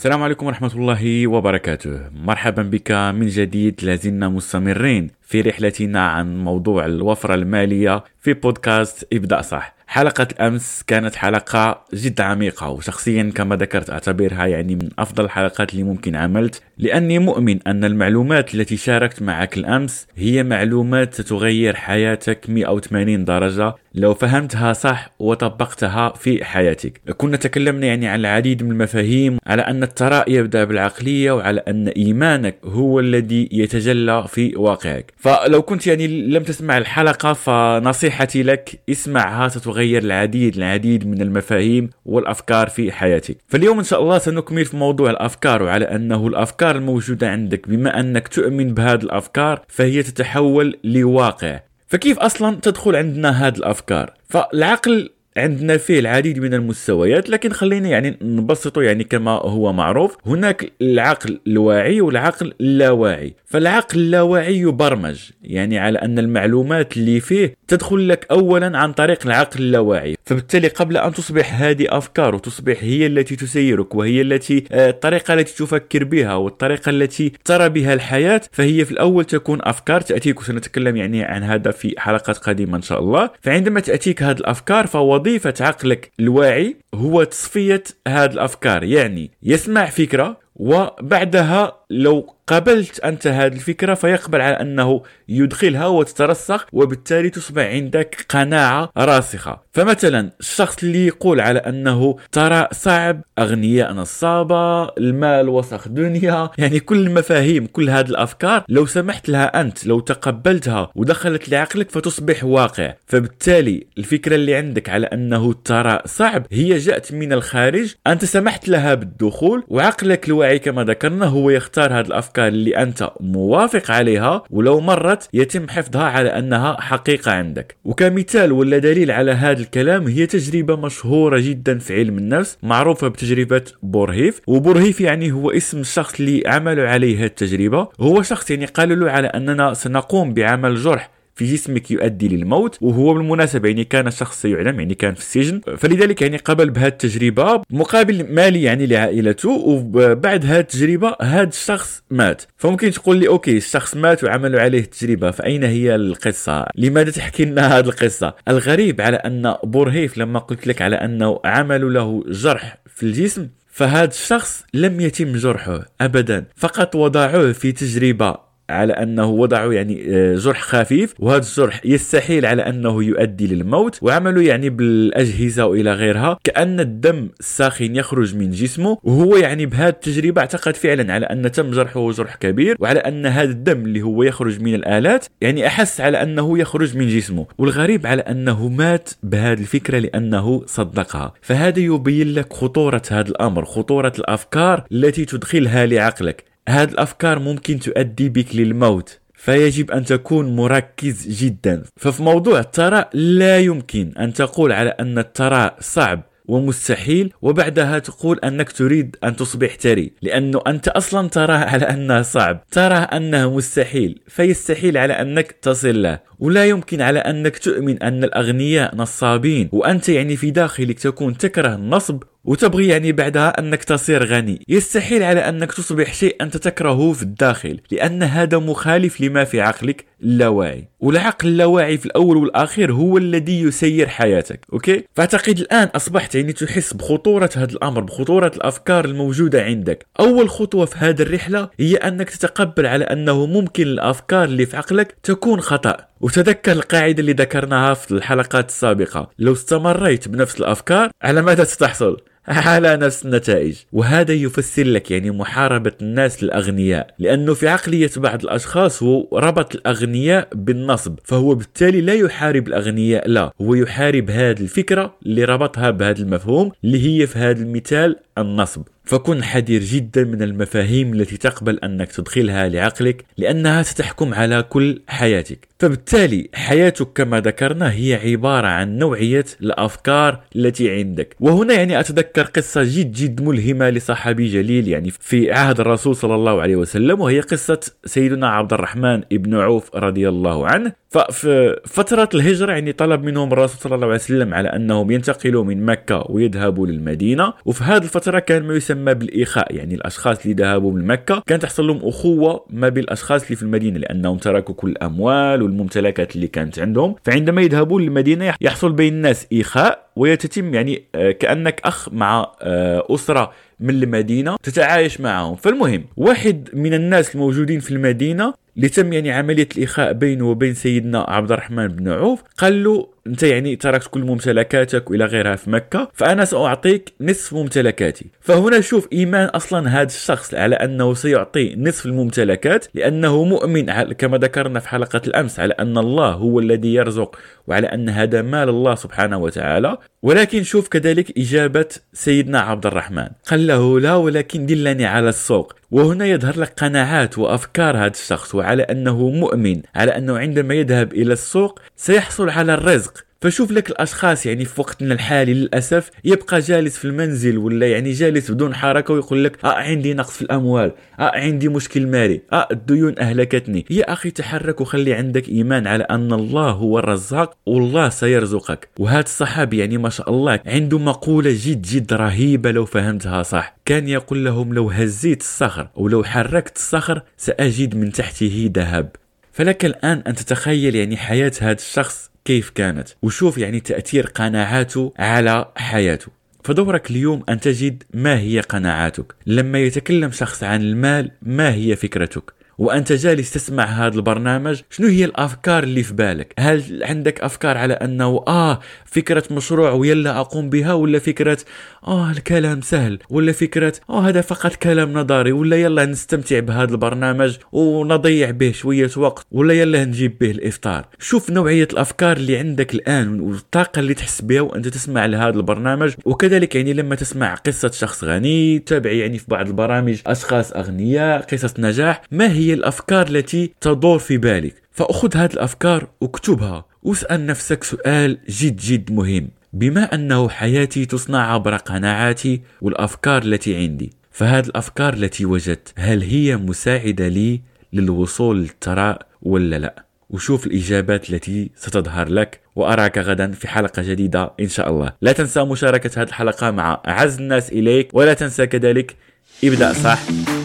السلام عليكم ورحمة الله وبركاته. مرحبا بك من جديد لازلنا مستمرين. في رحلتنا عن موضوع الوفرة المالية في بودكاست ابدأ صح. حلقة الأمس كانت حلقة جد عميقة وشخصيا كما ذكرت أعتبرها يعني من أفضل الحلقات اللي ممكن عملت لأني مؤمن أن المعلومات التي شاركت معك الأمس هي معلومات ستغير حياتك 180 درجة. لو فهمتها صح وطبقتها في حياتك. كنا تكلمنا يعني عن العديد من المفاهيم على أن الثراء يبدأ بالعقلية وعلى أن إيمانك هو الذي يتجلى في واقعك. فلو كنت يعني لم تسمع الحلقة فنصيحتي لك اسمعها ستغير العديد العديد من المفاهيم والأفكار في حياتك. فاليوم إن شاء الله سنكمل في موضوع الأفكار وعلى أنه الأفكار الموجودة عندك. بما أنك تؤمن بهذه الأفكار فهي تتحول لواقع. فكيف أصلا تدخل عندنا هذه الأفكار؟ فالعقل عندنا فيه العديد من المستويات لكن خلينا يعني نبسطه يعني كما هو معروف. هناك العقل الواعي والعقل اللاواعي. فالعقل اللاواعي يبرمج يعني على أن المعلومات اللي فيه تدخل لك اولا عن طريق العقل اللاواعي. فبالتالي قبل أن تصبح هذه أفكار وتصبح هي التي تسيرك وهي التي آه، الطريقة التي تفكر بها والطريقة التي ترى بها الحياة فهي في الأول تكون أفكار. تأتيك وسنتكلم يعني عن هذا في حلقات قادمة إن شاء الله. فعندما تأتيك هذه الأفكار فوظيفه عقلك الواعي هو تصفية هذه الأفكار. يعني يسمع فكرة وبعدها لو قبلت أنت هذه الفكرة فيقبل على أنه يدخلها وتترسخ وبالتالي تصبح عندك قناعة راسخة. فمثلا الشخص اللي يقول على أنه ترى صعب أغنياء نصابة المال وسخ دنيا يعني كل المفاهيم كل هذه الأفكار لو سمحت لها أنت لو تقبلتها ودخلت لعقلك فتصبح واقع. فبالتالي الفكرة اللي عندك على أنه ترى صعب هي جاءت من الخارج أنت سمحت لها بالدخول وعقلك الواعي كما ذكرنا هو يختار هذه الأفكار اللي أنت موافق عليها ولو مرت يتم حفظها على أنها حقيقة عندك. وكمثال ولا دليل على هذا الكلام هي تجربة مشهورة جدا في علم النفس معروفة بتجربة بورهيف. وبورهيف يعني هو اسم الشخص اللي عملوا عليه هذه التجربة. هو شخص يعني قالوا له على أننا سنقوم بعمل جرح في جسمك يؤدي للموت وهو بالمناسبة يعني كان شخص يعلم يعني كان في السجن. فلذلك يعني قبل بهذه التجربة مقابل مالي يعني لعائلته وبعد هذه التجربة هذا الشخص مات. فممكن تقول لي okay الشخص مات وعملوا عليه التجربة فأين هي القصة؟ لماذا تحكي لنا هذه القصة؟ الغريب على أن بورهيف لما قلت لك على أنه عملوا له جرح في الجسم فهذا الشخص لم يتم جرحه ابدا. فقط وضعوه في تجربة على أنه وضعوا يعني آه، جرح خفيف وهذا الجرح يستحيل على أنه يؤدي للموت وعملوا يعني بالأجهزة وإلى غيرها. كأن الدم الساخن يخرج من جسمه وهو يعني بهذه التجربة أعتقد فعلا على أن تم جرحه جرح كبير وعلى أن هذا الدم اللي هو يخرج من الآلات يعني أحس على أنه يخرج من جسمه. والغريب على أنه مات بهذه الفكرة لأنه صدقها. فهذا يبين لك خطورة هذا الأمر خطورة الأفكار التي تدخلها لعقلك. هذه الأفكار ممكن تؤدي بك للموت فيجب أن تكون مركز جدا. ففي موضوع الثراء لا يمكن أن تقول على أن الثراء صعب ومستحيل وبعدها تقول أنك تريد أن تصبح ثري لأنه أنت أصلا تراه على أنه صعب تراه أنه مستحيل فيستحيل على أنك تصل له. ولا يمكن على أنك تؤمن أن الأغنياء نصابين وأنت يعني في داخلك تكون تكره النصب وتبغي يعني بعدها أنك تصير غني. يستحيل على أنك تصبح شيء أنت تكرهه في الداخل لأن هذا مخالف لما في عقلك اللاواعي. والعقل اللاواعي في الأول والأخير هو الذي يسير حياتك okay؟ فأعتقد الآن أصبحت يعني تحس بخطورة هذا الأمر بخطورة الأفكار الموجودة عندك. أول خطوة في هذه الرحلة هي أنك تتقبل على أنه ممكن الأفكار اللي في عقلك تكون خطأ. وتذكر القاعدة اللي ذكرناها في الحلقات السابقة. لو استمريت بنفس الأفكار على ماذا ستحصل؟ على نفس النتائج. وهذا يفسر لك يعني محاربة الناس الأغنياء لأنه في عقلية بعض الأشخاص هو ربط الأغنياء بالنصب. فهو بالتالي لا يحارب الأغنياء لا. هو يحارب هذه الفكرة اللي ربطها بهذا المفهوم اللي هي في هذا المثال النصب. فكن حذر جدا من المفاهيم التي تقبل أنك تدخلها لعقلك لأنها ستحكم على كل حياتك. فبالتالي حياتك كما ذكرنا هي عبارة عن نوعية الأفكار التي عندك. وهنا يعني أتذكر قصة جد جد ملهمة لصحابي جليل يعني في عهد الرسول صلى الله عليه وسلم وهي قصة سيدنا عبد الرحمن بن عوف رضي الله عنه. ففي فترة الهجرة يعني طلب منهم الرسول صلى الله عليه وسلم على أنهم ينتقلوا من مكة ويذهبوا للمدينة. وفي هذه الفترة كان ما يسمى بالإخاء يعني الأشخاص اللي ذهبوا من مكة كان تحصل لهم أخوة ما بين الأشخاص اللي في المدينة لأنهم تركوا كل الأموال والممتلكات اللي كانت عندهم. فعندما يذهبون للمدينة يحصل بين الناس إخاء ويتتم يعني آه، كأنك أخ مع آه، أسرة من المدينة تتعايش معهم. فالمهم واحد من الناس الموجودين في المدينة اللي تم يعني عملية الاخاء بينه وبين سيدنا عبد الرحمن بن عوف قال له أنت يعني تركت كل ممتلكاتك وإلى غيرها في مكة فأنا سأعطيك نصف ممتلكاتي. فهنا شوف إيمان أصلا هذا الشخص على أنه سيعطي نصف الممتلكات لأنه مؤمن كما ذكرنا في حلقة الأمس على أن الله هو الذي يرزق وعلى أن هذا مال الله سبحانه وتعالى. ولكن شوف كذلك إجابة سيدنا عبد الرحمن. قال له لا ولكن دلني على السوق. وهنا يظهر لك قناعات وأفكار هذا الشخص وعلى أنه مؤمن على أنه عندما يذهب إلى السوق سيحصل على الرزق. فشوف لك الأشخاص يعني في وقتنا الحالي للأسف يبقى جالس في المنزل ولا يعني جالس بدون حركة ويقول لك آه عندي نقص في الأموال آه عندي مشكل مالي آه الديون أهلكتني. يا أخي تحرك وخلي عندك إيمان على أن الله هو الرزاق والله سيرزقك. وهذا الصحابي يعني ما شاء الله عنده مقولة جد جد رهيبة لو فهمتها صح. كان يقول لهم لو هزيت الصخر أو لو حركت الصخر سأجد من تحته ذهب. فلك الآن أن تتخيل يعني حياة هذا الشخص كيف كانت؟ وشوف يعني تأثير قناعاته على حياته. فدورك اليوم أن تجد ما هي قناعاتك. لما يتكلم شخص عن المال ما هي فكرتك؟ وأنت جالس تسمع هذا البرنامج شنو هي الأفكار اللي في بالك؟ هل عندك أفكار على أنه آه فكرة مشروع ويلا أقوم بها ولا فكرة آه الكلام سهل ولا فكرة آه هذا فقط كلام نظري ولا يلا نستمتع بهذا البرنامج ونضيع به شوية وقت ولا يلا نجيب به الإفطار؟ شوف نوعية الأفكار اللي عندك الآن والطاقة اللي تحس بها وأنت تسمع لهذا البرنامج. وكذلك يعني لما تسمع قصة شخص غني تابع يعني في بعض البرامج أشخاص أغنياء قصص نجاح ما هي الأفكار التي تدور في بالك. فأخذ هذه الأفكار واكتبها. واسأل نفسك سؤال جد جد مهم. بما أنه حياتي تصنع عبر قناعاتي والأفكار التي عندي فهذه الأفكار التي وجدت هل هي مساعدة لي للوصول للثراء ولا لا؟ وشوف الإجابات التي ستظهر لك. وأراك غدا في حلقة جديدة إن شاء الله. لا تنسى مشاركة هذه الحلقة مع أعز الناس إليك. ولا تنسى كذلك ابدأ صح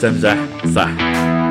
تنجح صح.